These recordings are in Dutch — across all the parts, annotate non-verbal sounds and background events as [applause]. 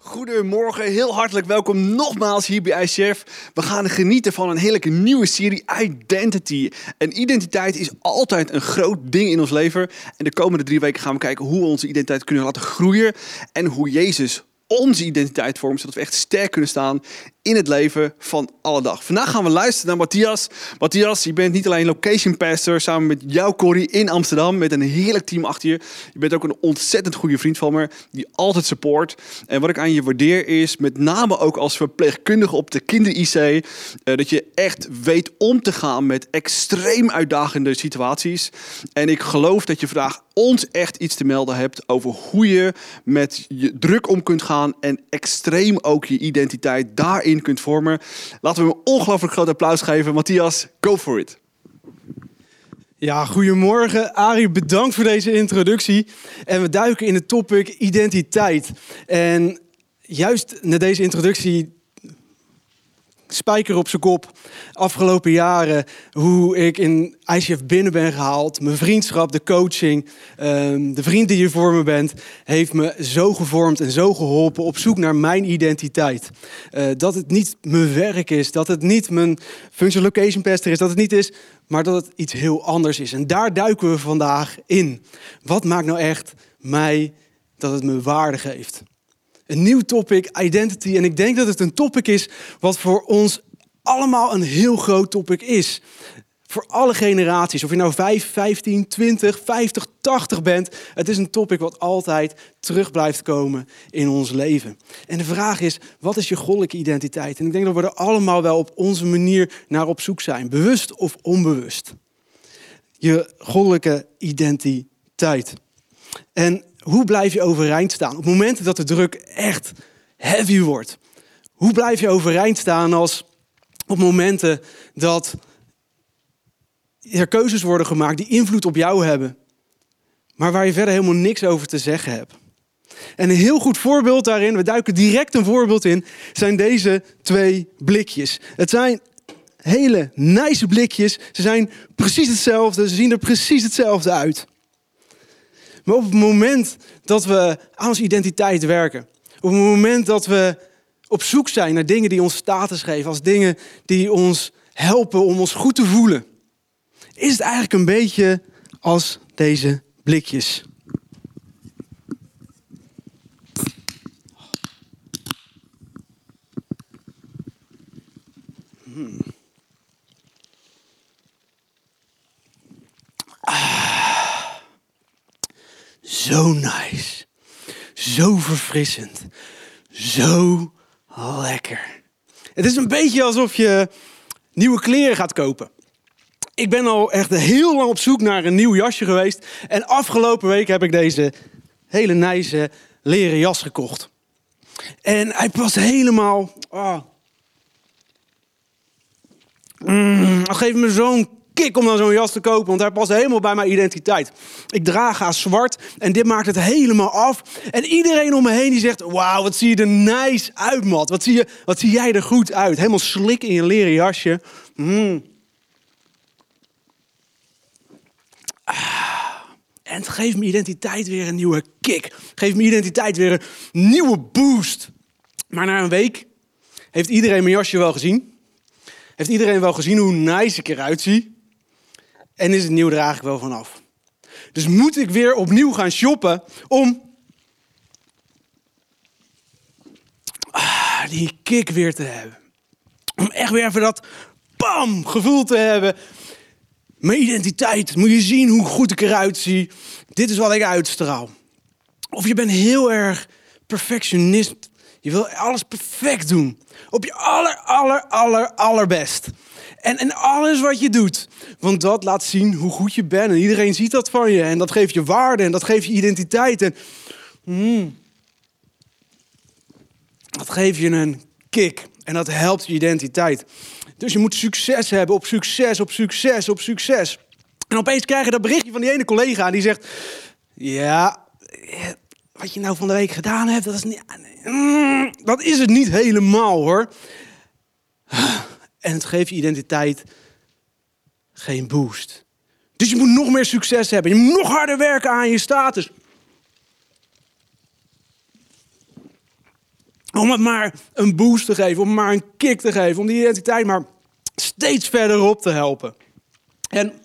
Goedemorgen, heel hartelijk welkom nogmaals hier bij ICF. We gaan genieten van een heerlijke nieuwe serie Identity. En identiteit is altijd een groot ding in ons leven. En de komende drie weken gaan we kijken hoe we onze identiteit kunnen laten groeien. En hoe Jezus onze identiteit vormt, zodat we echt sterk kunnen staan in het leven van alle dag. Vandaag gaan we luisteren naar Matthias. Matthias, je bent niet alleen location pastor samen met jou, Corrie, in Amsterdam. Met een heerlijk team achter je. Je bent ook een ontzettend goede vriend van me, die altijd support. En wat ik aan je waardeer is, met name ook als verpleegkundige op de kinder-IC, eh, dat je echt weet om te gaan met extreem uitdagende situaties. En ik geloof dat je vandaag ons echt iets te melden hebt over hoe je met je druk om kunt gaan en extreem ook je identiteit daarin kunt vormen. Laten we hem een ongelooflijk groot applaus geven. Matthias, go for it. Ja, goedemorgen. Arie, bedankt voor deze introductie. En we duiken in het topic identiteit. En juist na deze introductie spijker op zijn kop. Afgelopen jaren, hoe ik in ICF binnen ben gehaald. Mijn vriendschap, de coaching, ehm, de vriend die je voor me bent, heeft me zo gevormd en zo geholpen op zoek naar mijn identiteit. Uh, dat het niet mijn werk is, dat het niet mijn function location pastor is, dat het niet is, maar dat het iets heel anders is. En daar duiken we vandaag in. Wat maakt nou echt mij dat het me waarde geeft? Een nieuw topic, identity. En ik denk dat het een topic is wat voor ons allemaal een heel groot topic is. Voor alle generaties, of je nou 5, 15, 20, 50, 80 bent. Het is een topic wat altijd terug blijft komen in ons leven. En de vraag is, wat is je goddelijke identiteit? En ik denk dat we er allemaal wel op onze manier naar op zoek zijn. Bewust of onbewust. Je goddelijke identiteit. En hoe blijf je overeind staan op momenten dat de druk echt heavy wordt? Hoe blijf je overeind staan als op momenten dat er keuzes worden gemaakt die invloed op jou hebben, maar waar je verder helemaal niks over te zeggen hebt? En een heel goed voorbeeld daarin, we duiken direct een voorbeeld in, zijn deze twee blikjes. Het zijn hele nice blikjes. Ze zijn precies hetzelfde, ze zien er precies hetzelfde uit. Maar op het moment dat we aan onze identiteit werken, op het moment dat we op zoek zijn naar dingen die ons status geven, als dingen die ons helpen om ons goed te voelen, is het eigenlijk een beetje als deze blikjes. Zo nice. Zo verfrissend. Zo lekker. Het is een beetje alsof je nieuwe kleren gaat kopen. Ik ben al echt heel lang op zoek naar een nieuw jasje geweest. En afgelopen week heb ik deze hele nice leren jas gekocht. En hij past helemaal. Oh. Mm, me zo'n kick om dan zo'n jas te kopen, want hij past helemaal bij mijn identiteit. Ik draag haar zwart en dit maakt het helemaal af. En iedereen om me heen die zegt, wauw, wat zie je er nice uit, Mat. Wat zie, je, wat zie jij er goed uit. Helemaal slik in je leren jasje. Mm. Ah. En het geeft mijn identiteit weer een nieuwe kick. Geeft mijn identiteit weer een nieuwe boost. Maar na een week heeft iedereen mijn jasje wel gezien. Heeft iedereen wel gezien hoe nice ik eruit zie. En is het nieuw er eigenlijk wel vanaf. Dus moet ik weer opnieuw gaan shoppen om ah, die kick weer te hebben. Om echt weer even dat bam gevoel te hebben. Mijn identiteit, moet je zien hoe goed ik eruit zie. Dit is wat ik uitstraal. Of je bent heel erg perfectionist. Je wil alles perfect doen. Op je aller, aller, aller, allerbest. En, en alles wat je doet. Want dat laat zien hoe goed je bent. En iedereen ziet dat van je. En dat geeft je waarde. En dat geeft je identiteit. En mm, dat geeft je een kick. En dat helpt je identiteit. Dus je moet succes hebben op succes, op succes, op succes. En opeens krijg je dat berichtje van die ene collega. Die zegt, ja, wat je nou van de week gedaan hebt, dat is, niet, mm, dat is het niet helemaal hoor. En het geeft je identiteit geen boost. Dus je moet nog meer succes hebben. Je moet nog harder werken aan je status. Om het maar een boost te geven, om maar een kick te geven, om die identiteit maar steeds verder op te helpen. En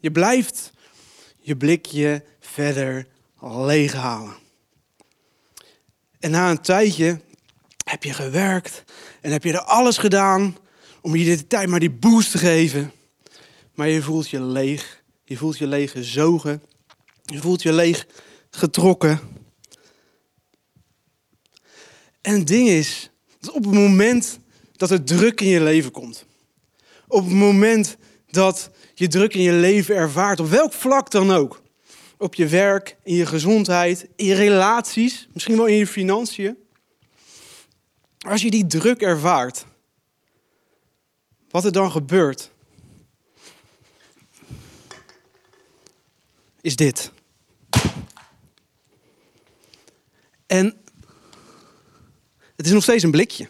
je blijft je blikje verder leeghalen. En na een tijdje heb je gewerkt en heb je er alles gedaan om je identiteit maar die boost te geven. Maar je voelt je leeg. Je voelt je leeg gezogen. Je voelt je leeg getrokken. En het ding is, dat op het moment dat er druk in je leven komt, op het moment dat je druk in je leven ervaart, op welk vlak dan ook, op je werk, in je gezondheid, in je relaties, misschien wel in je financiën, als je die druk ervaart, wat er dan gebeurt, is dit. En het is nog steeds een blikje.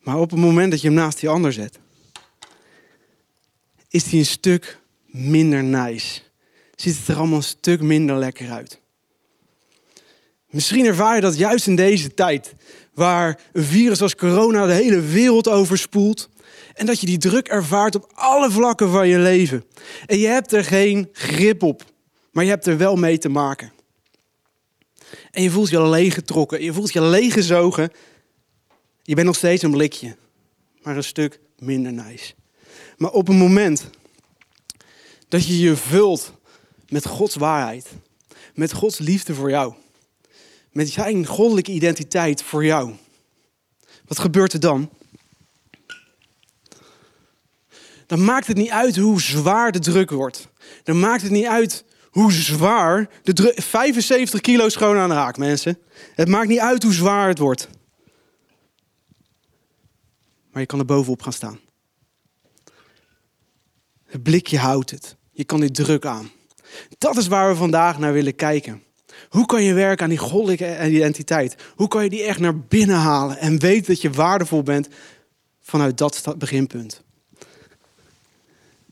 Maar op het moment dat je hem naast die ander zet, is die een stuk minder nice. Ziet het er allemaal een stuk minder lekker uit. Misschien ervaar je dat juist in deze tijd, waar een virus als corona de hele wereld overspoelt. En dat je die druk ervaart op alle vlakken van je leven. En je hebt er geen grip op, maar je hebt er wel mee te maken. En je voelt je leeggetrokken, je voelt je leeggezogen. Je bent nog steeds een blikje, maar een stuk minder nice. Maar op een moment dat je je vult met Gods waarheid, met Gods liefde voor jou, met zijn goddelijke identiteit voor jou, wat gebeurt er dan? Dan maakt het niet uit hoe zwaar de druk wordt. Dan maakt het niet uit hoe zwaar de druk. 75 kilo schoon aan de haak, mensen. Het maakt niet uit hoe zwaar het wordt. Maar je kan er bovenop gaan staan. Het blikje houdt het. Je kan die druk aan. Dat is waar we vandaag naar willen kijken. Hoe kan je werken aan die goddelijke identiteit? Hoe kan je die echt naar binnen halen en weten dat je waardevol bent vanuit dat beginpunt?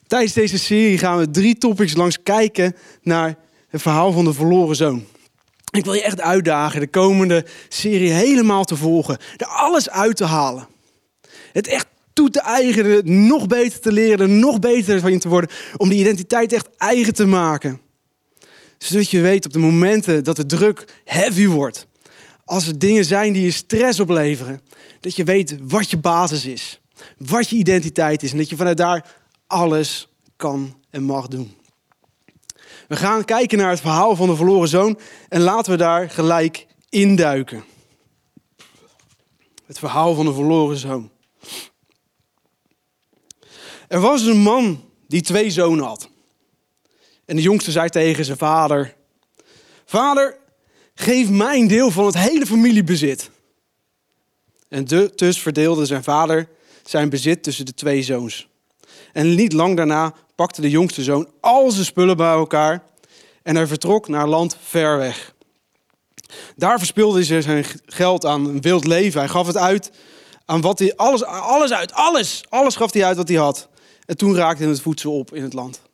Tijdens deze serie gaan we drie topics langs kijken naar het verhaal van de verloren zoon. Ik wil je echt uitdagen de komende serie helemaal te volgen. Er alles uit te halen. Het echt toe te eigenen, nog beter te leren, nog beter van je te worden. Om die identiteit echt eigen te maken. Zodat je weet op de momenten dat de druk heavy wordt. Als er dingen zijn die je stress opleveren. Dat je weet wat je basis is. Wat je identiteit is. En dat je vanuit daar alles kan en mag doen. We gaan kijken naar het verhaal van de verloren zoon. En laten we daar gelijk induiken. Het verhaal van de verloren zoon. Er was een man die twee zonen had. En de jongste zei tegen zijn vader: Vader, geef mij een deel van het hele familiebezit. En dus verdeelde zijn vader zijn bezit tussen de twee zoons. En niet lang daarna pakte de jongste zoon al zijn spullen bij elkaar en hij vertrok naar land ver weg. Daar verspilde hij zijn geld aan een wild leven. Hij gaf het uit aan wat hij alles, alles uit, alles, alles gaf hij uit wat hij had. En toen raakte het voedsel op in het land.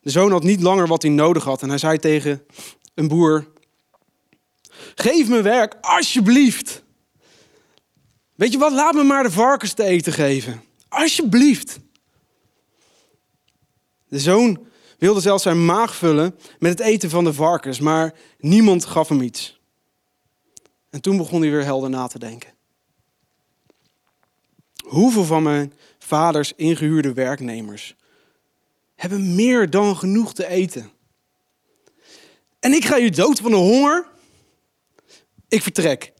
De zoon had niet langer wat hij nodig had en hij zei tegen een boer: Geef me werk, alsjeblieft. Weet je wat, laat me maar de varkens te eten geven. Alsjeblieft. De zoon wilde zelfs zijn maag vullen met het eten van de varkens, maar niemand gaf hem iets. En toen begon hij weer helder na te denken. Hoeveel van mijn vaders ingehuurde werknemers hebben meer dan genoeg te eten? En ik ga je dood van de honger? Ik vertrek.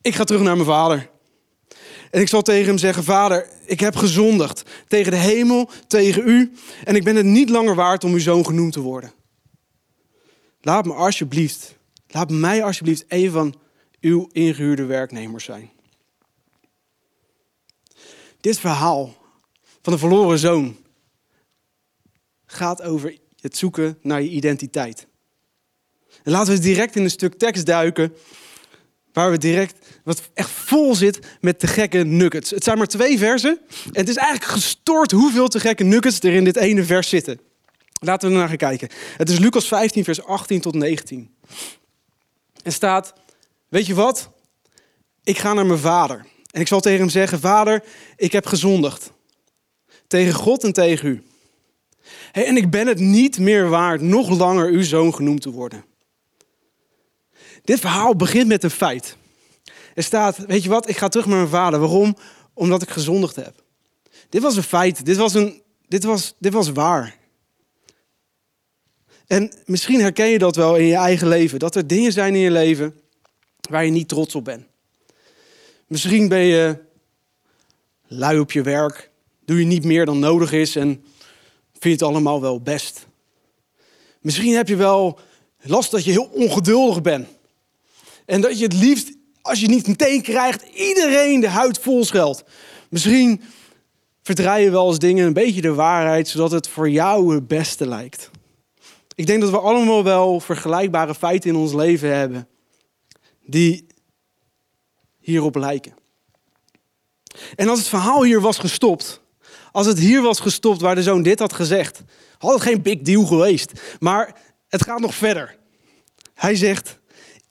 Ik ga terug naar mijn vader. En ik zal tegen hem zeggen: Vader, ik heb gezondigd tegen de hemel, tegen u. En ik ben het niet langer waard om uw zoon genoemd te worden. Laat me alsjeblieft, laat mij alsjeblieft een van uw ingehuurde werknemers zijn. Dit verhaal van de verloren zoon gaat over het zoeken naar je identiteit. En laten we direct in een stuk tekst duiken Waar we direct, wat echt vol zit met te gekke nuggets. Het zijn maar twee versen. En het is eigenlijk gestoord hoeveel te gekke nuggets er in dit ene vers zitten. Laten we er naar gaan kijken. Het is Lucas 15, vers 18 tot 19. Er staat, weet je wat? Ik ga naar mijn vader. En ik zal tegen hem zeggen, vader, ik heb gezondigd. Tegen God en tegen u. En ik ben het niet meer waard nog langer uw zoon genoemd te worden. Dit verhaal begint met een feit. Er staat, weet je wat, ik ga terug naar mijn vader. Waarom? Omdat ik gezondigd heb. Dit was een feit, dit was, een, dit was, dit was waar. En misschien herken je dat wel in je eigen leven. Dat er dingen zijn in je leven waar je niet trots op bent. Misschien ben je lui op je werk. Doe je niet meer dan nodig is en vind je het allemaal wel best. Misschien heb je wel last dat je heel ongeduldig bent. En dat je het liefst, als je niet meteen krijgt, iedereen de huid vol scheldt. Misschien verdraai je wel eens dingen een beetje de waarheid, zodat het voor jou het beste lijkt. Ik denk dat we allemaal wel vergelijkbare feiten in ons leven hebben die hierop lijken. En als het verhaal hier was gestopt, als het hier was gestopt waar de zoon dit had gezegd, had het geen big deal geweest. Maar het gaat nog verder. Hij zegt,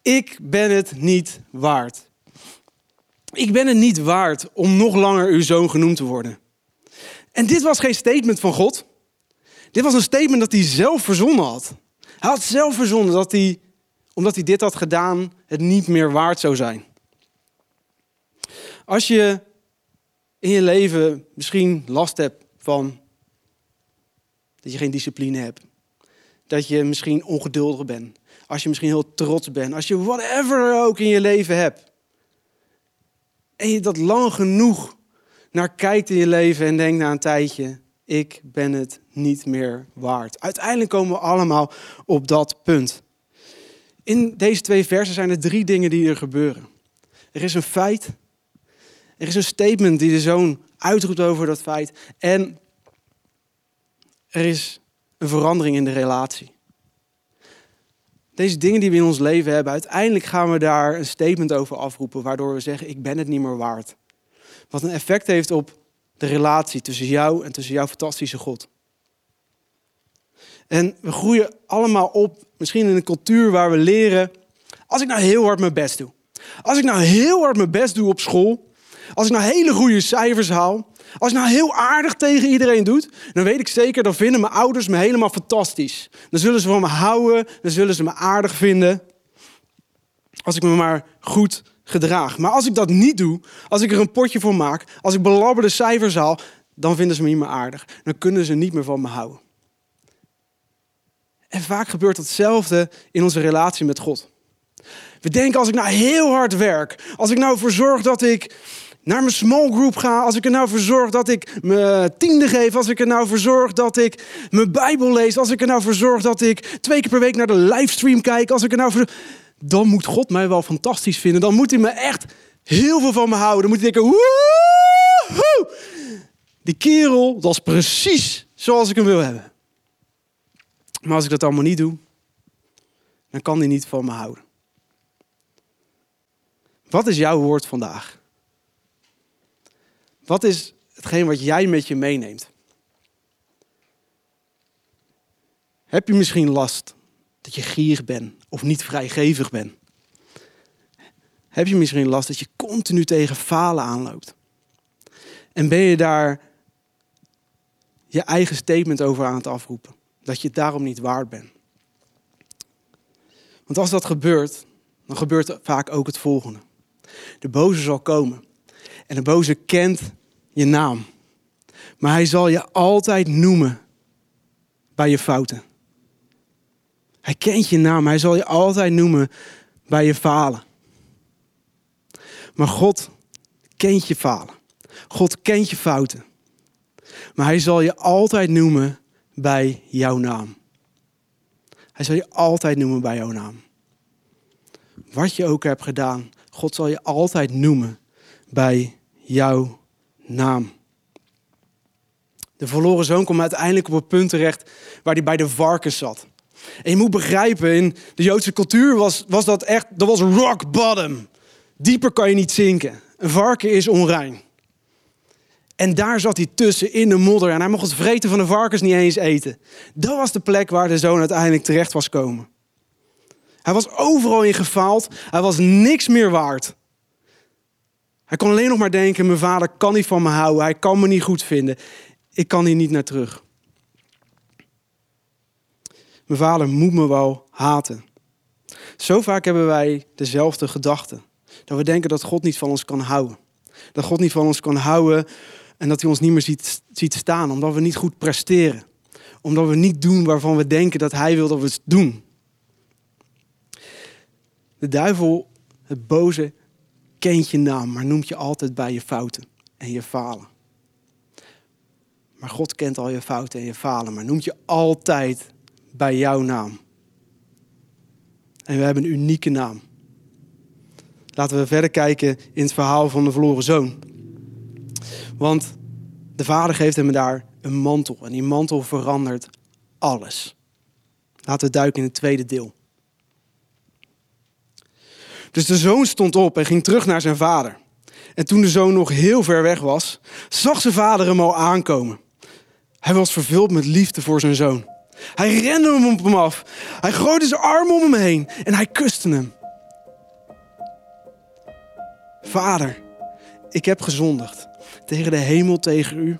ik ben het niet waard. Ik ben het niet waard om nog langer uw zoon genoemd te worden. En dit was geen statement van God. Dit was een statement dat hij zelf verzonnen had. Hij had zelf verzonnen dat hij, omdat hij dit had gedaan, het niet meer waard zou zijn. Als je in je leven misschien last hebt van dat je geen discipline hebt, dat je misschien ongeduldig bent, als je misschien heel trots bent, als je whatever ook in je leven hebt, en je dat lang genoeg naar kijkt in je leven en denkt na een tijdje, ik ben het niet meer waard. Uiteindelijk komen we allemaal op dat punt. In deze twee versen zijn er drie dingen die er gebeuren. Er is een feit, er is een statement die de zoon uitroept over dat feit en er is een verandering in de relatie. Deze dingen die we in ons leven hebben, uiteindelijk gaan we daar een statement over afroepen, waardoor we zeggen, ik ben het niet meer waard. Wat een effect heeft op de relatie tussen jou en tussen jouw fantastische God. En we groeien allemaal op, misschien in een cultuur waar we leren, als ik nou heel hard mijn best doe. Als ik nou heel hard mijn best doe op school, als ik nou hele goede cijfers haal, als ik nou heel aardig tegen iedereen doe, dan weet ik zeker, dan vinden mijn ouders me helemaal fantastisch. Dan zullen ze van me houden, dan zullen ze me aardig vinden. Als ik me maar goed gedraag. Maar als ik dat niet doe, als ik er een potje voor maak, als ik belabberde cijfers haal, dan vinden ze me niet meer aardig. Dan kunnen ze niet meer van me houden. En vaak gebeurt hetzelfde in onze relatie met God. We denken als ik nou heel hard werk, als ik nou ervoor zorg dat ik naar mijn small group ga, als ik er nou voor zorg dat ik mijn tiende geef, als ik er nou voor zorg dat ik mijn Bijbel lees, als ik er nou voor zorg dat ik twee keer per week naar de livestream kijk, als ik er nou voor dan moet God mij wel fantastisch vinden. Dan moet hij me echt heel veel van me houden. Dan moet hij denken, woehoe! Die kerel, dat is precies zoals ik hem wil hebben. Maar als ik dat allemaal niet doe, dan kan hij niet van me houden. Wat is jouw woord vandaag? Wat is hetgeen wat jij met je meeneemt? Heb je misschien last dat je gierig bent of niet vrijgevig bent? Heb je misschien last dat je continu tegen falen aanloopt? En ben je daar je eigen statement over aan het afroepen? Dat je het daarom niet waard bent? Want als dat gebeurt, dan gebeurt vaak ook het volgende. De boze zal komen. En de boze kent je naam. Maar hij zal je altijd noemen bij je fouten. Hij kent je naam. Hij zal je altijd noemen bij je falen. Maar God kent je falen. God kent je fouten. Maar hij zal je altijd noemen bij jouw naam. Hij zal je altijd noemen bij jouw naam. Wat je ook hebt gedaan, God zal je altijd noemen bij jouw naam. De verloren zoon komt uiteindelijk op het punt terecht waar hij bij de varkens zat. En je moet begrijpen, in de Joodse cultuur was, was dat echt, dat was rock bottom. Dieper kan je niet zinken. Een varken is onrein. En daar zat hij tussen in de modder. En hij mocht het vreten van de varkens niet eens eten. Dat was de plek waar de zoon uiteindelijk terecht was komen. Hij was overal in gefaald. Hij was niks meer waard. Hij kon alleen nog maar denken: mijn vader kan niet van me houden. Hij kan me niet goed vinden. Ik kan hier niet naar terug. Mijn vader moet me wel haten. Zo vaak hebben wij dezelfde gedachten. Dat we denken dat God niet van ons kan houden. Dat God niet van ons kan houden en dat hij ons niet meer ziet, ziet staan. Omdat we niet goed presteren. Omdat we niet doen waarvan we denken dat hij wil dat we het doen. De duivel, het boze, kent je naam, maar noemt je altijd bij je fouten en je falen. Maar God kent al je fouten en je falen, maar noemt je altijd bij jouw naam. En we hebben een unieke naam. Laten we verder kijken in het verhaal van de verloren zoon. Want de vader geeft hem daar een mantel. En die mantel verandert alles. Laten we duiken in het tweede deel. Dus de zoon stond op en ging terug naar zijn vader. En toen de zoon nog heel ver weg was, zag zijn vader hem al aankomen. Hij was vervuld met liefde voor zijn zoon. Hij rende hem op hem af. Hij gooide zijn arm om hem heen en hij kuste hem. Vader, ik heb gezondigd tegen de hemel, tegen u.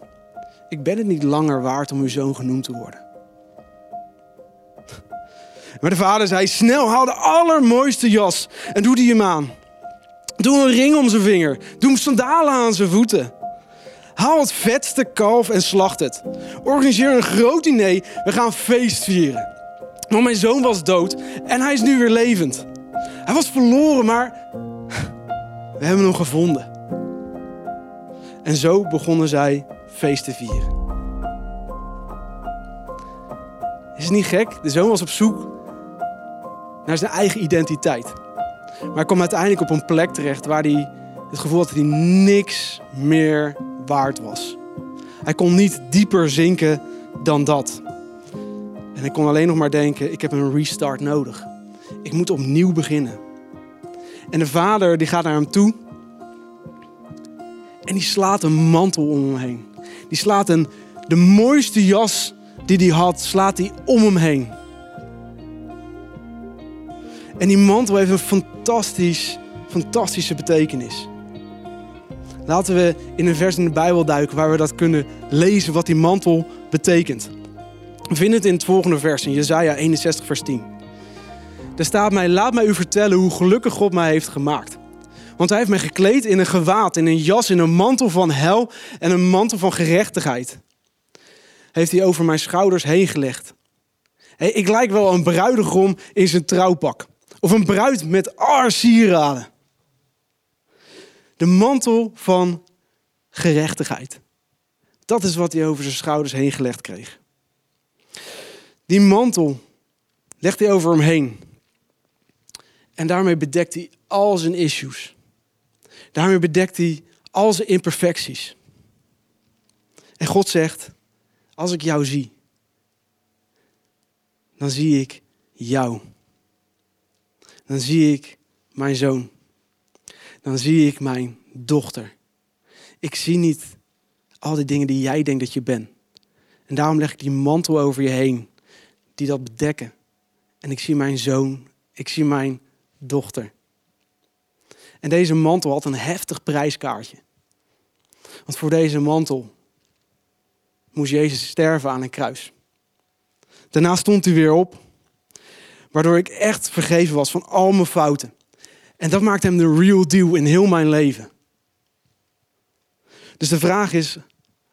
Ik ben het niet langer waard om uw zoon genoemd te worden. Maar de vader zei, snel haal de allermooiste jas en doe die hem aan. Doe een ring om zijn vinger. Doe hem sandalen aan zijn voeten. Haal het vetste kalf en slacht het. Organiseer een groot diner. We gaan feest vieren. Want mijn zoon was dood en hij is nu weer levend. Hij was verloren, maar [laughs] we hebben hem gevonden. En zo begonnen zij feest te vieren. Is het niet gek? De zoon was op zoek naar zijn eigen identiteit. Maar hij kwam uiteindelijk op een plek terecht waar hij het gevoel had dat hij niks meer waard was. Hij kon niet dieper zinken dan dat. En hij kon alleen nog maar denken: ik heb een restart nodig. Ik moet opnieuw beginnen. En de vader die gaat naar hem toe. En die slaat een mantel om hem heen. Die slaat een, de mooiste jas die hij had, slaat hij om hem heen. En die mantel heeft een fantastisch, fantastische betekenis. Laten we in een vers in de Bijbel duiken waar we dat kunnen lezen wat die mantel betekent. We vinden het in het volgende vers, in Jesaja 61, vers 10. Daar staat mij, laat mij u vertellen hoe gelukkig God mij heeft gemaakt. Want hij heeft mij gekleed in een gewaad, in een jas, in een mantel van hel en een mantel van gerechtigheid. Heeft hij over mijn schouders heen gelegd. Ik lijk wel een bruidegom in zijn trouwpak. Of een bruid met ar sieraden. De mantel van gerechtigheid. Dat is wat hij over zijn schouders heen gelegd kreeg. Die mantel legt hij over hem heen. En daarmee bedekt hij al zijn issues. Daarmee bedekt hij al zijn imperfecties. En God zegt, als ik jou zie, dan zie ik jou. Dan zie ik mijn zoon. Dan zie ik mijn dochter. Ik zie niet al die dingen die jij denkt dat je bent. En daarom leg ik die mantel over je heen, die dat bedekken. En ik zie mijn zoon, ik zie mijn dochter. En deze mantel had een heftig prijskaartje. Want voor deze mantel moest Jezus sterven aan een kruis. Daarna stond hij weer op, waardoor ik echt vergeven was van al mijn fouten. En dat maakt hem de real deal in heel mijn leven. Dus de vraag is,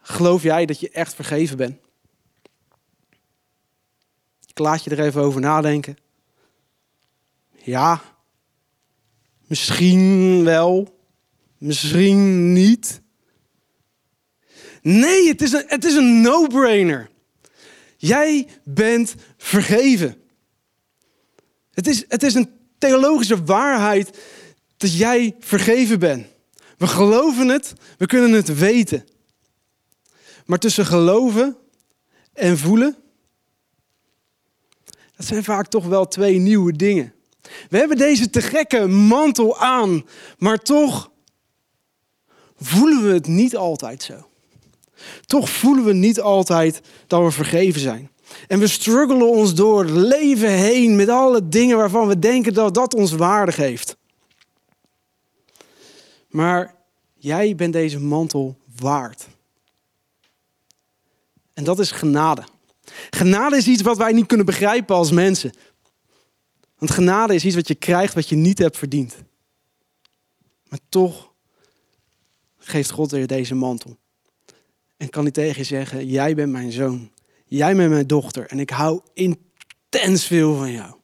geloof jij dat je echt vergeven bent? Ik laat je er even over nadenken. Ja, misschien wel, misschien niet. Nee, het is een, het is een no-brainer. Jij bent vergeven. Het is, het is een theologische waarheid dat jij vergeven bent. We geloven het, we kunnen het weten. Maar tussen geloven en voelen, dat zijn vaak toch wel twee nieuwe dingen. We hebben deze te gekke mantel aan, maar toch voelen we het niet altijd zo. Toch voelen we niet altijd dat we vergeven zijn. En we struggelen ons door het leven heen met alle dingen waarvan we denken dat dat ons waardig heeft. Maar jij bent deze mantel waard. En dat is genade. Genade is iets wat wij niet kunnen begrijpen als mensen. Want genade is iets wat je krijgt wat je niet hebt verdiend. Maar toch geeft God je deze mantel. En kan hij tegen je zeggen, jij bent mijn zoon. Jij bent mijn dochter. En ik hou intens veel van jou.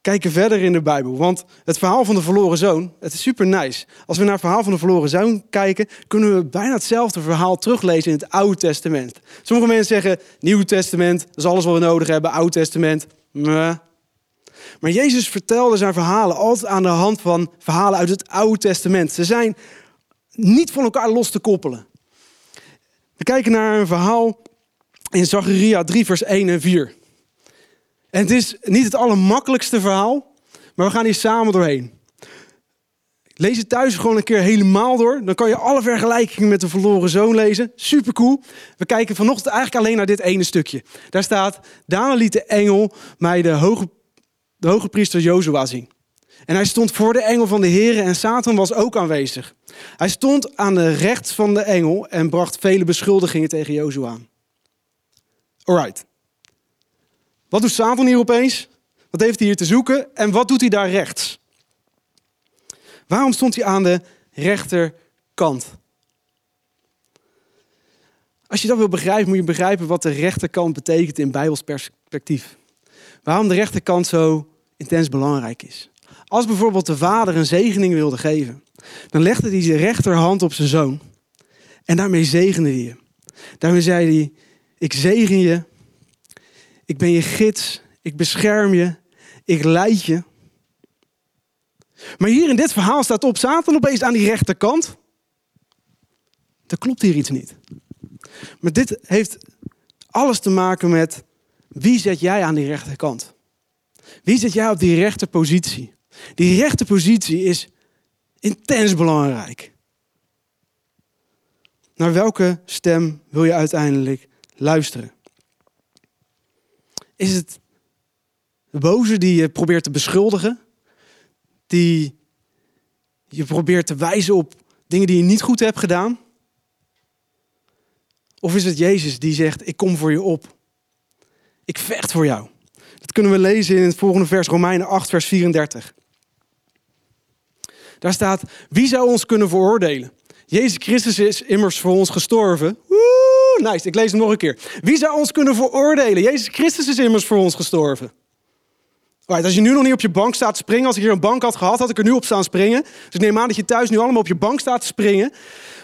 kijken verder in de Bijbel. Want het verhaal van de verloren zoon, het is super nice. Als we naar het verhaal van de verloren zoon kijken, kunnen we bijna hetzelfde verhaal teruglezen in het Oude Testament. Sommige mensen zeggen, Nieuw Testament, dat is alles wat we nodig hebben. Oud Testament. Maar Jezus vertelde zijn verhalen altijd aan de hand van verhalen uit het Oude Testament. Ze zijn niet van elkaar los te koppelen. We kijken naar een verhaal in Zacharia 3, vers 1 en 4. En het is niet het allermakkelijkste verhaal, maar we gaan hier samen doorheen. Lees het thuis gewoon een keer helemaal door. Dan kan je alle vergelijkingen met de verloren zoon lezen. Super cool. We kijken vanochtend eigenlijk alleen naar dit ene stukje. Daar staat: Daarna liet de engel mij de hoge, de hoge priester Jozua zien. En hij stond voor de engel van de Heer en Satan was ook aanwezig. Hij stond aan de rechts van de engel en bracht vele beschuldigingen tegen Jozua aan. Alright. Wat doet Satan hier opeens? Wat heeft hij hier te zoeken? En wat doet hij daar rechts? Waarom stond hij aan de rechterkant? Als je dat wil begrijpen, moet je begrijpen wat de rechterkant betekent in Bijbels perspectief. Waarom de rechterkant zo intens belangrijk is. Als bijvoorbeeld de vader een zegening wilde geven, dan legde hij zijn rechterhand op zijn zoon. En daarmee zegende hij je. Daarmee zei hij: Ik zegen je ik ben je gids. Ik bescherm je. Ik leid je. Maar hier in dit verhaal staat op Satan opeens aan die rechterkant. Er klopt hier iets niet. Maar dit heeft alles te maken met wie zet jij aan die rechterkant? Wie zet jij op die rechterpositie? Die rechterpositie is intens belangrijk. Naar welke stem wil je uiteindelijk luisteren? Is het de boze die je probeert te beschuldigen? Die je probeert te wijzen op dingen die je niet goed hebt gedaan? Of is het Jezus die zegt, ik kom voor je op. Ik vecht voor jou. Dat kunnen we lezen in het volgende vers, Romeinen 8, vers 34. Daar staat, wie zou ons kunnen veroordelen? Jezus Christus is immers voor ons gestorven. Woe, nice, ik lees hem nog een keer. Wie zou ons kunnen veroordelen? Jezus Christus is immers voor ons gestorven. Right, als je nu nog niet op je bank staat te springen, als ik hier een bank had gehad, had ik er nu op staan springen. Dus ik neem aan dat je thuis nu allemaal op je bank staat te springen.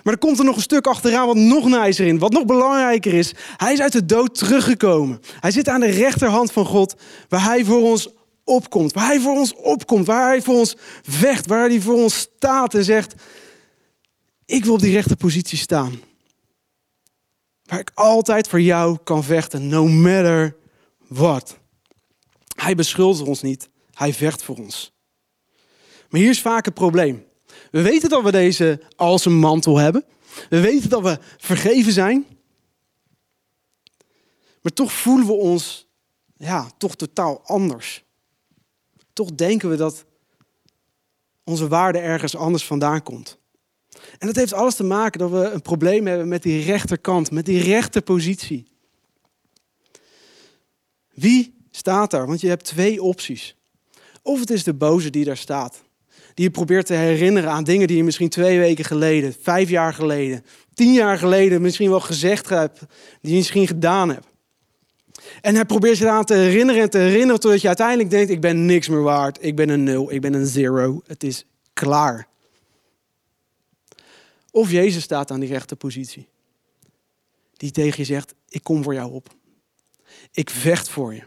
Maar er komt er nog een stuk achteraan wat nog nicer in, wat nog belangrijker is. Hij is uit de dood teruggekomen. Hij zit aan de rechterhand van God, waar hij voor ons opkomt. Waar hij voor ons opkomt, waar hij voor ons vecht, waar hij voor ons staat en zegt... Ik wil op die rechte positie staan. Waar ik altijd voor jou kan vechten, no matter what. Hij beschuldigt ons niet, hij vecht voor ons. Maar hier is vaak het probleem. We weten dat we deze als een mantel hebben. We weten dat we vergeven zijn. Maar toch voelen we ons ja, toch totaal anders. Toch denken we dat onze waarde ergens anders vandaan komt. En dat heeft alles te maken dat we een probleem hebben met die rechterkant, met die rechterpositie. Wie staat daar? Want je hebt twee opties. Of het is de boze die daar staat. Die je probeert te herinneren aan dingen die je misschien twee weken geleden, vijf jaar geleden, tien jaar geleden misschien wel gezegd hebt, die je misschien gedaan hebt. En hij probeert je eraan te herinneren en te herinneren totdat je uiteindelijk denkt, ik ben niks meer waard, ik ben een nul, ik ben een zero, het is klaar. Of Jezus staat aan die rechte positie. Die tegen je zegt, ik kom voor jou op. Ik vecht voor je.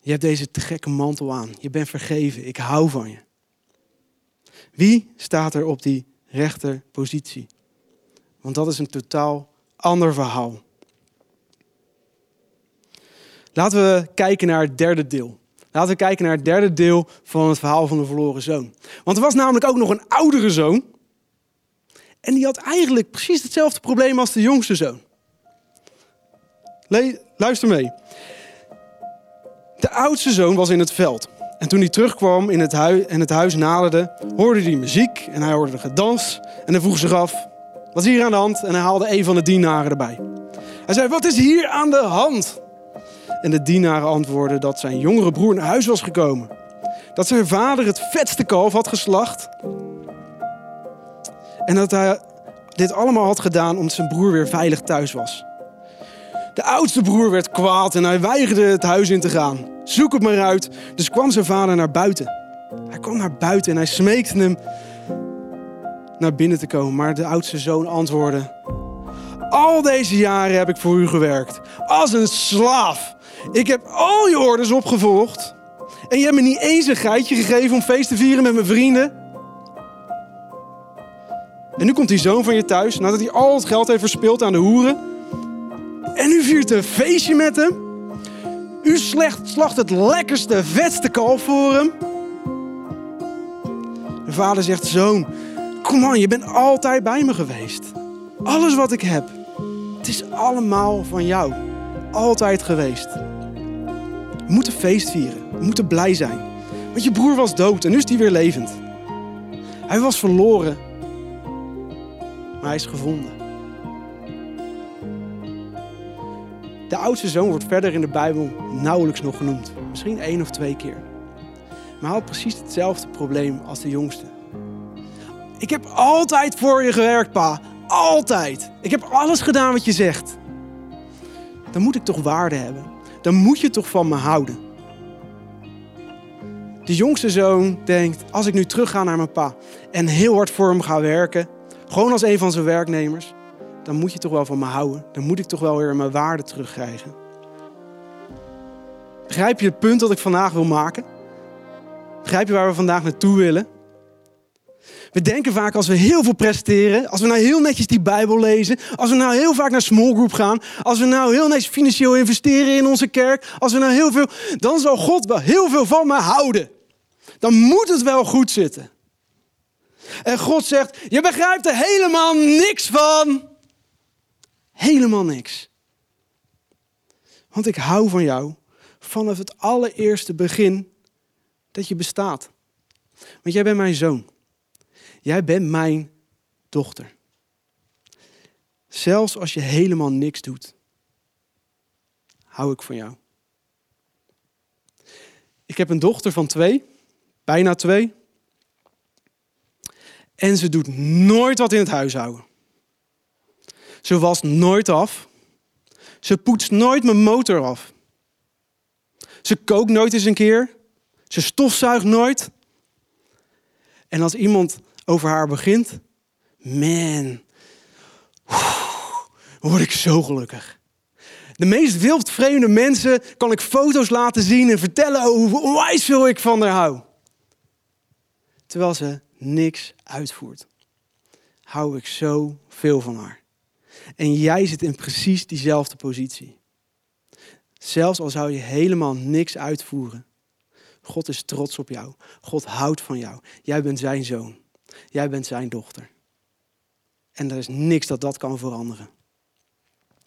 Je hebt deze te gekke mantel aan. Je bent vergeven. Ik hou van je. Wie staat er op die rechter positie? Want dat is een totaal ander verhaal. Laten we kijken naar het derde deel. Laten we kijken naar het derde deel van het verhaal van de verloren zoon. Want er was namelijk ook nog een oudere zoon. En die had eigenlijk precies hetzelfde probleem als de jongste zoon. Luister mee. De oudste zoon was in het veld. En toen hij terugkwam in het en het huis naderde, hoorde hij muziek en hij hoorde gedans. En hij vroeg zich af, wat is hier aan de hand? En hij haalde een van de dienaren erbij. Hij zei, wat is hier aan de hand? En de dienaren antwoordden dat zijn jongere broer naar huis was gekomen. Dat zijn vader het vetste kalf had geslacht. En dat hij dit allemaal had gedaan omdat zijn broer weer veilig thuis was. De oudste broer werd kwaad en hij weigerde het huis in te gaan. Zoek het maar uit. Dus kwam zijn vader naar buiten. Hij kwam naar buiten en hij smeekte hem naar binnen te komen. Maar de oudste zoon antwoordde: Al deze jaren heb ik voor u gewerkt. Als een slaaf. Ik heb al je orders opgevolgd. En je hebt me niet eens een geitje gegeven om feest te vieren met mijn vrienden. En nu komt die zoon van je thuis, nadat hij al het geld heeft verspild aan de hoeren. En u viert een feestje met hem. U slacht het lekkerste, vetste kalf voor hem. De vader zegt, zoon, kom aan, je bent altijd bij me geweest. Alles wat ik heb, het is allemaal van jou. Altijd geweest. We moeten feest vieren. We moeten blij zijn. Want je broer was dood en nu is hij weer levend. Hij was verloren, maar hij is gevonden. De oudste zoon wordt verder in de Bijbel nauwelijks nog genoemd. Misschien één of twee keer. Maar hij had precies hetzelfde probleem als de jongste. Ik heb altijd voor je gewerkt, pa. Altijd. Ik heb alles gedaan wat je zegt. Dan moet ik toch waarde hebben. Dan moet je toch van me houden. De jongste zoon denkt, als ik nu terug ga naar mijn pa en heel hard voor hem ga werken, gewoon als een van zijn werknemers, dan moet je toch wel van me houden. Dan moet ik toch wel weer mijn waarde terugkrijgen. Begrijp je het punt dat ik vandaag wil maken? Begrijp je waar we vandaag naartoe willen? We denken vaak als we heel veel presteren, als we nou heel netjes die Bijbel lezen, als we nou heel vaak naar small group gaan, als we nou heel netjes financieel investeren in onze kerk, als we nou heel veel, dan zal God wel heel veel van me houden. Dan moet het wel goed zitten. En God zegt, je begrijpt er helemaal niks van. Helemaal niks. Want ik hou van jou vanaf het allereerste begin dat je bestaat. Want jij bent mijn zoon. Jij bent mijn dochter. Zelfs als je helemaal niks doet, hou ik van jou. Ik heb een dochter van twee, bijna twee. En ze doet nooit wat in het huishouden. Ze wast nooit af. Ze poetst nooit mijn motor af. Ze kookt nooit eens een keer. Ze stofzuigt nooit. En als iemand over haar begint, man, word ik zo gelukkig. De meest wildvreemde mensen kan ik foto's laten zien en vertellen hoe onwijs veel ik van haar hou. Terwijl ze niks uitvoert, hou ik zo veel van haar. En jij zit in precies diezelfde positie. Zelfs al zou je helemaal niks uitvoeren. God is trots op jou. God houdt van jou. Jij bent zijn zoon. Jij bent zijn dochter. En er is niks dat dat kan veranderen.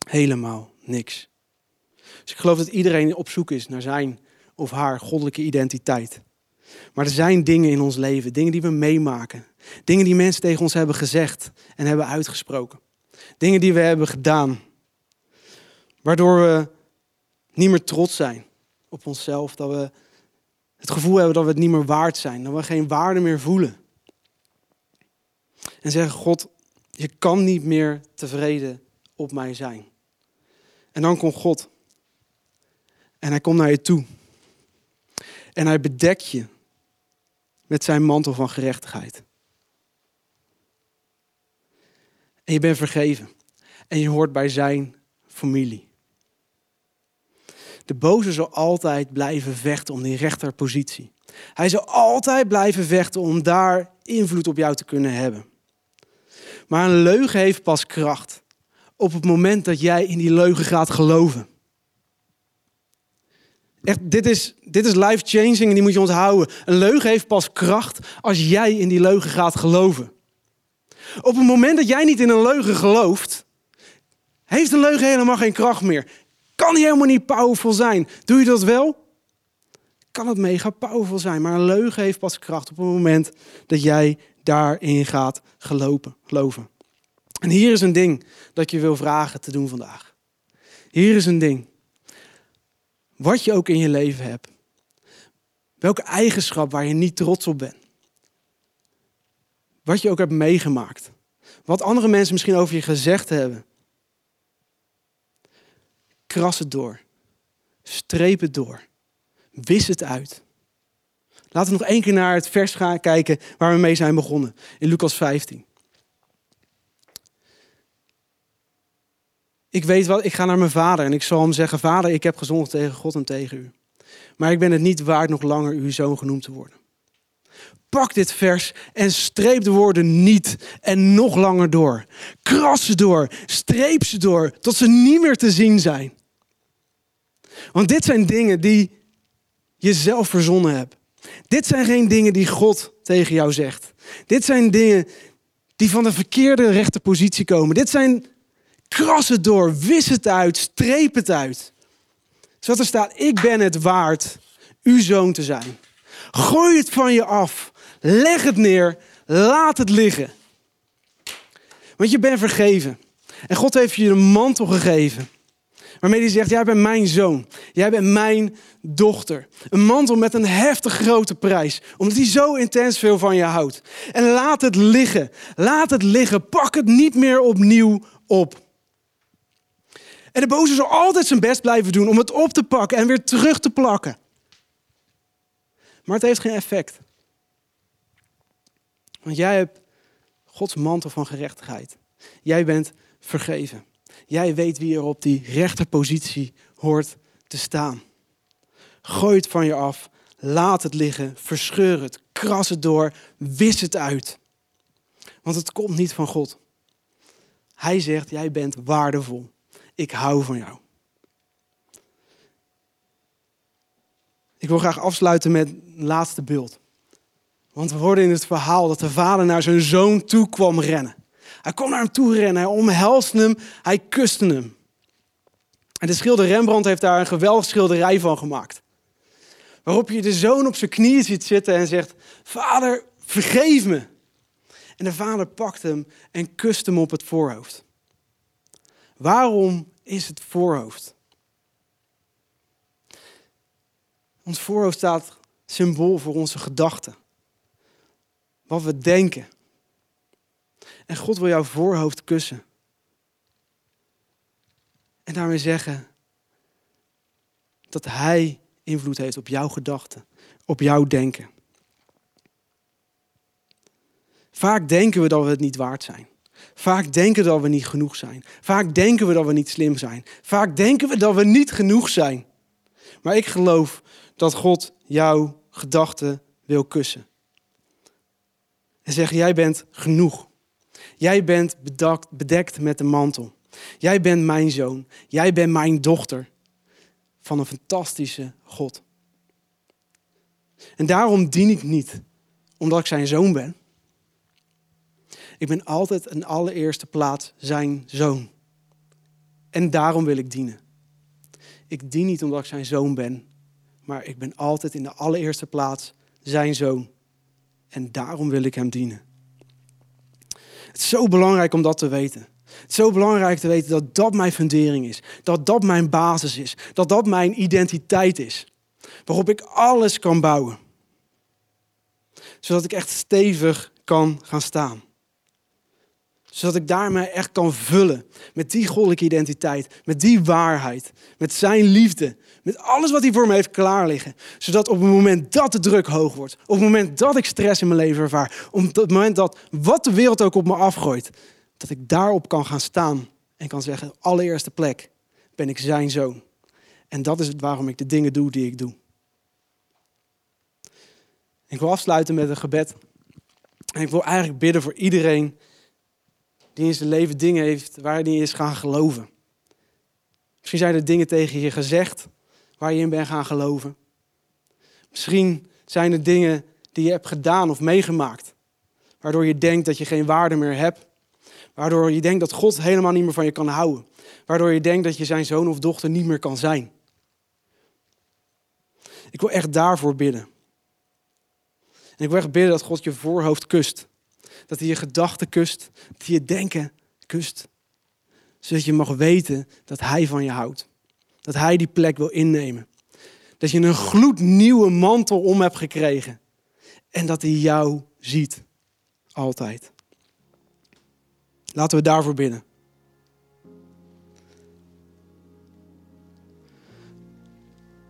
Helemaal niks. Dus ik geloof dat iedereen op zoek is naar zijn of haar goddelijke identiteit. Maar er zijn dingen in ons leven, dingen die we meemaken. Dingen die mensen tegen ons hebben gezegd en hebben uitgesproken. Dingen die we hebben gedaan. Waardoor we niet meer trots zijn op onszelf. Dat we het gevoel hebben dat we het niet meer waard zijn. Dat we geen waarde meer voelen. En zeggen, God, je kan niet meer tevreden op mij zijn. En dan komt God. En hij komt naar je toe. En hij bedekt je met zijn mantel van gerechtigheid. En je bent vergeven. En je hoort bij zijn familie. De boze zal altijd blijven vechten om die rechterpositie. Hij zal altijd blijven vechten om daar invloed op jou te kunnen hebben. Maar een leugen heeft pas kracht op het moment dat jij in die leugen gaat geloven. Echt, dit is, dit is life-changing en die moet je onthouden. Een leugen heeft pas kracht als jij in die leugen gaat geloven. Op het moment dat jij niet in een leugen gelooft, heeft een leugen helemaal geen kracht meer. Kan die helemaal niet powerful zijn. Doe je dat wel? Kan het mega powerful zijn, maar een leugen heeft pas kracht op het moment dat jij daarin gaat geloven. En hier is een ding dat je wil vragen te doen vandaag. Hier is een ding. Wat je ook in je leven hebt. Welke eigenschap waar je niet trots op bent. Wat je ook hebt meegemaakt. Wat andere mensen misschien over je gezegd hebben. Kras het door. Streep het door. Wis het uit. Laten we nog één keer naar het vers gaan kijken waar we mee zijn begonnen. In Lucas 15. Ik weet wat, ik ga naar mijn vader en ik zal hem zeggen: Vader, ik heb gezondigd tegen God en tegen u. Maar ik ben het niet waard nog langer uw zoon genoemd te worden. Pak dit vers en streep de woorden niet en nog langer door. Kras ze door, streep ze door, tot ze niet meer te zien zijn. Want dit zijn dingen die je zelf verzonnen hebt. Dit zijn geen dingen die God tegen jou zegt. Dit zijn dingen die van de verkeerde rechte positie komen. Dit zijn kras het door, wis het uit, streep het uit. Zodat er staat, ik ben het waard uw zoon te zijn. Gooi het van je af. Leg het neer. Laat het liggen. Want je bent vergeven. En God heeft je een mantel gegeven. Waarmee hij zegt, jij bent mijn zoon. Jij bent mijn dochter. Een mantel met een heftig grote prijs. Omdat hij zo intens veel van je houdt. En laat het liggen. Laat het liggen. Pak het niet meer opnieuw op. En de boze zal altijd zijn best blijven doen om het op te pakken en weer terug te plakken. Maar het heeft geen effect. Want jij hebt Gods mantel van gerechtigheid. Jij bent vergeven. Jij weet wie er op die rechterpositie hoort te staan. Gooi het van je af, laat het liggen, verscheur het, kras het door, wis het uit. Want het komt niet van God. Hij zegt, jij bent waardevol. Ik hou van jou. Ik wil graag afsluiten met een laatste beeld. Want we hoorden in het verhaal dat de vader naar zijn zoon toe kwam rennen. Hij kwam naar hem toe rennen, hij omhelste hem, hij kuste hem. En de schilder Rembrandt heeft daar een geweldige schilderij van gemaakt. Waarop je de zoon op zijn knieën ziet zitten en zegt: Vader, vergeef me. En de vader pakt hem en kust hem op het voorhoofd. Waarom is het voorhoofd? Ons voorhoofd staat symbool voor onze gedachten. Wat we denken. En God wil jouw voorhoofd kussen. En daarmee zeggen dat Hij invloed heeft op jouw gedachten, op jouw denken. Vaak denken we dat we het niet waard zijn. Vaak denken we dat we niet genoeg zijn. Vaak denken we dat we niet slim zijn. Vaak denken we dat we niet genoeg zijn. Maar ik geloof dat God jouw gedachten wil kussen. En zeggen, jij bent genoeg. Jij bent bedekt met de mantel. Jij bent mijn zoon. Jij bent mijn dochter van een fantastische God. En daarom dien ik niet omdat ik zijn zoon ben. Ik ben altijd in allereerste plaats zijn zoon. En daarom wil ik dienen. Ik dien niet omdat ik zijn zoon ben, maar ik ben altijd in de allereerste plaats zijn zoon. En daarom wil ik hem dienen. Het is zo belangrijk om dat te weten. Het is zo belangrijk te weten dat dat mijn fundering is. Dat dat mijn basis is. Dat dat mijn identiteit is. Waarop ik alles kan bouwen. Zodat ik echt stevig kan gaan staan. Zodat ik daarmee echt kan vullen met die goddelijke identiteit, met die waarheid, met zijn liefde, met alles wat hij voor me heeft klaar liggen. Zodat op het moment dat de druk hoog wordt, op het moment dat ik stress in mijn leven ervaar, op het moment dat wat de wereld ook op me afgooit, dat ik daarop kan gaan staan en kan zeggen, allereerste plek ben ik zijn zoon. En dat is het waarom ik de dingen doe die ik doe. Ik wil afsluiten met een gebed. En ik wil eigenlijk bidden voor iedereen die in zijn leven dingen heeft waar hij is gaan geloven. Misschien zijn er dingen tegen je gezegd waar je in bent gaan geloven. Misschien zijn er dingen die je hebt gedaan of meegemaakt Waardoor je denkt dat je geen waarde meer hebt. Waardoor je denkt dat God helemaal niet meer van je kan houden. Waardoor je denkt dat je zijn zoon of dochter niet meer kan zijn. Ik wil echt daarvoor bidden. En ik wil echt bidden dat God je voorhoofd kust. Dat hij je gedachten kust. Dat hij je denken kust. Zodat je mag weten dat hij van je houdt. Dat hij die plek wil innemen. Dat je een gloednieuwe mantel om hebt gekregen. En dat hij jou ziet. Altijd. Laten we daarvoor bidden.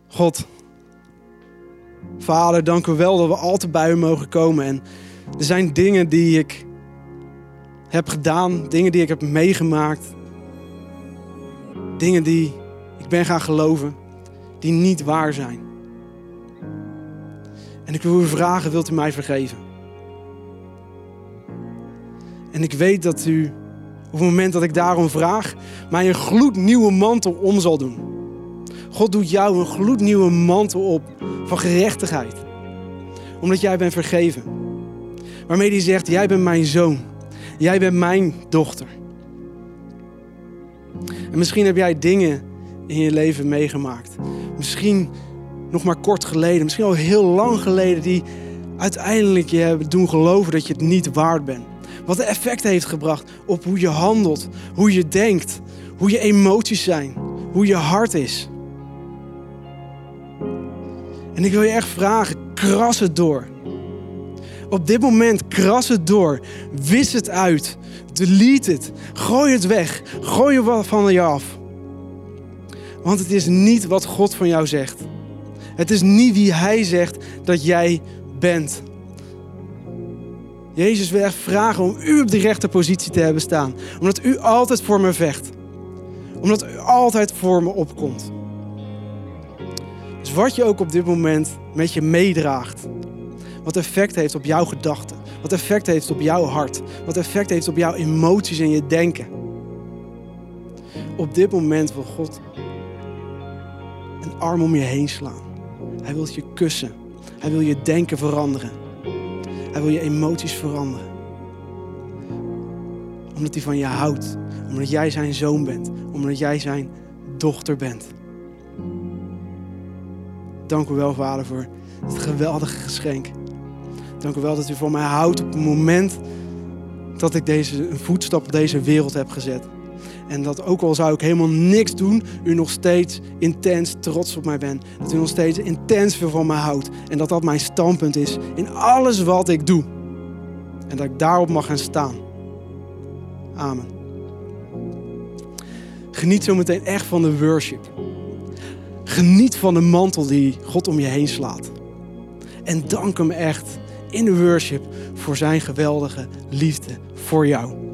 God, Vader, dank u wel dat we altijd bij u mogen komen. En er zijn dingen die ik heb gedaan, dingen die ik heb meegemaakt, dingen die ben gaan geloven, die niet waar zijn. En ik wil u vragen, wilt u mij vergeven? En ik weet dat u op het moment dat ik daarom vraag, mij een gloednieuwe mantel om zal doen. God doet jou een gloednieuwe mantel op van gerechtigheid. Omdat jij bent vergeven. Waarmee hij zegt, jij bent mijn zoon. Jij bent mijn dochter. En misschien heb jij dingen in je leven meegemaakt. Misschien nog maar kort geleden, misschien al heel lang geleden, die uiteindelijk je hebben doen geloven dat je het niet waard bent. Wat een effect heeft gebracht op hoe je handelt, hoe je denkt, hoe je emoties zijn, hoe je hart is. En ik wil je echt vragen, kras het door. Op dit moment kras het door. Wis het uit. Delete het. Gooi het weg. Gooi het van je af. Want het is niet wat God van jou zegt. Het is niet wie Hij zegt dat jij bent. Jezus wil echt vragen om u op de rechte positie te hebben staan. Omdat u altijd voor me vecht. Omdat u altijd voor me opkomt. Dus wat je ook op dit moment met je meedraagt. Wat effect heeft op jouw gedachten. Wat effect heeft op jouw hart. Wat effect heeft op jouw emoties en je denken. Op dit moment wil God een arm om je heen slaan. Hij wil je kussen. Hij wil je denken veranderen. Hij wil je emoties veranderen. Omdat hij van je houdt. Omdat jij zijn zoon bent. Omdat jij zijn dochter bent. Dank u wel, Vader, voor het geweldige geschenk. Dank u wel dat u voor mij houdt op het moment dat ik deze, een voetstap op deze wereld heb gezet. En dat ook al zou ik helemaal niks doen, u nog steeds intens trots op mij bent. Dat u nog steeds intens veel van mij houdt. En dat dat mijn standpunt is in alles wat ik doe. En dat ik daarop mag gaan staan. Amen. Geniet zo meteen echt van de worship. Geniet van de mantel die God om je heen slaat. En dank hem echt in de worship voor zijn geweldige liefde voor jou.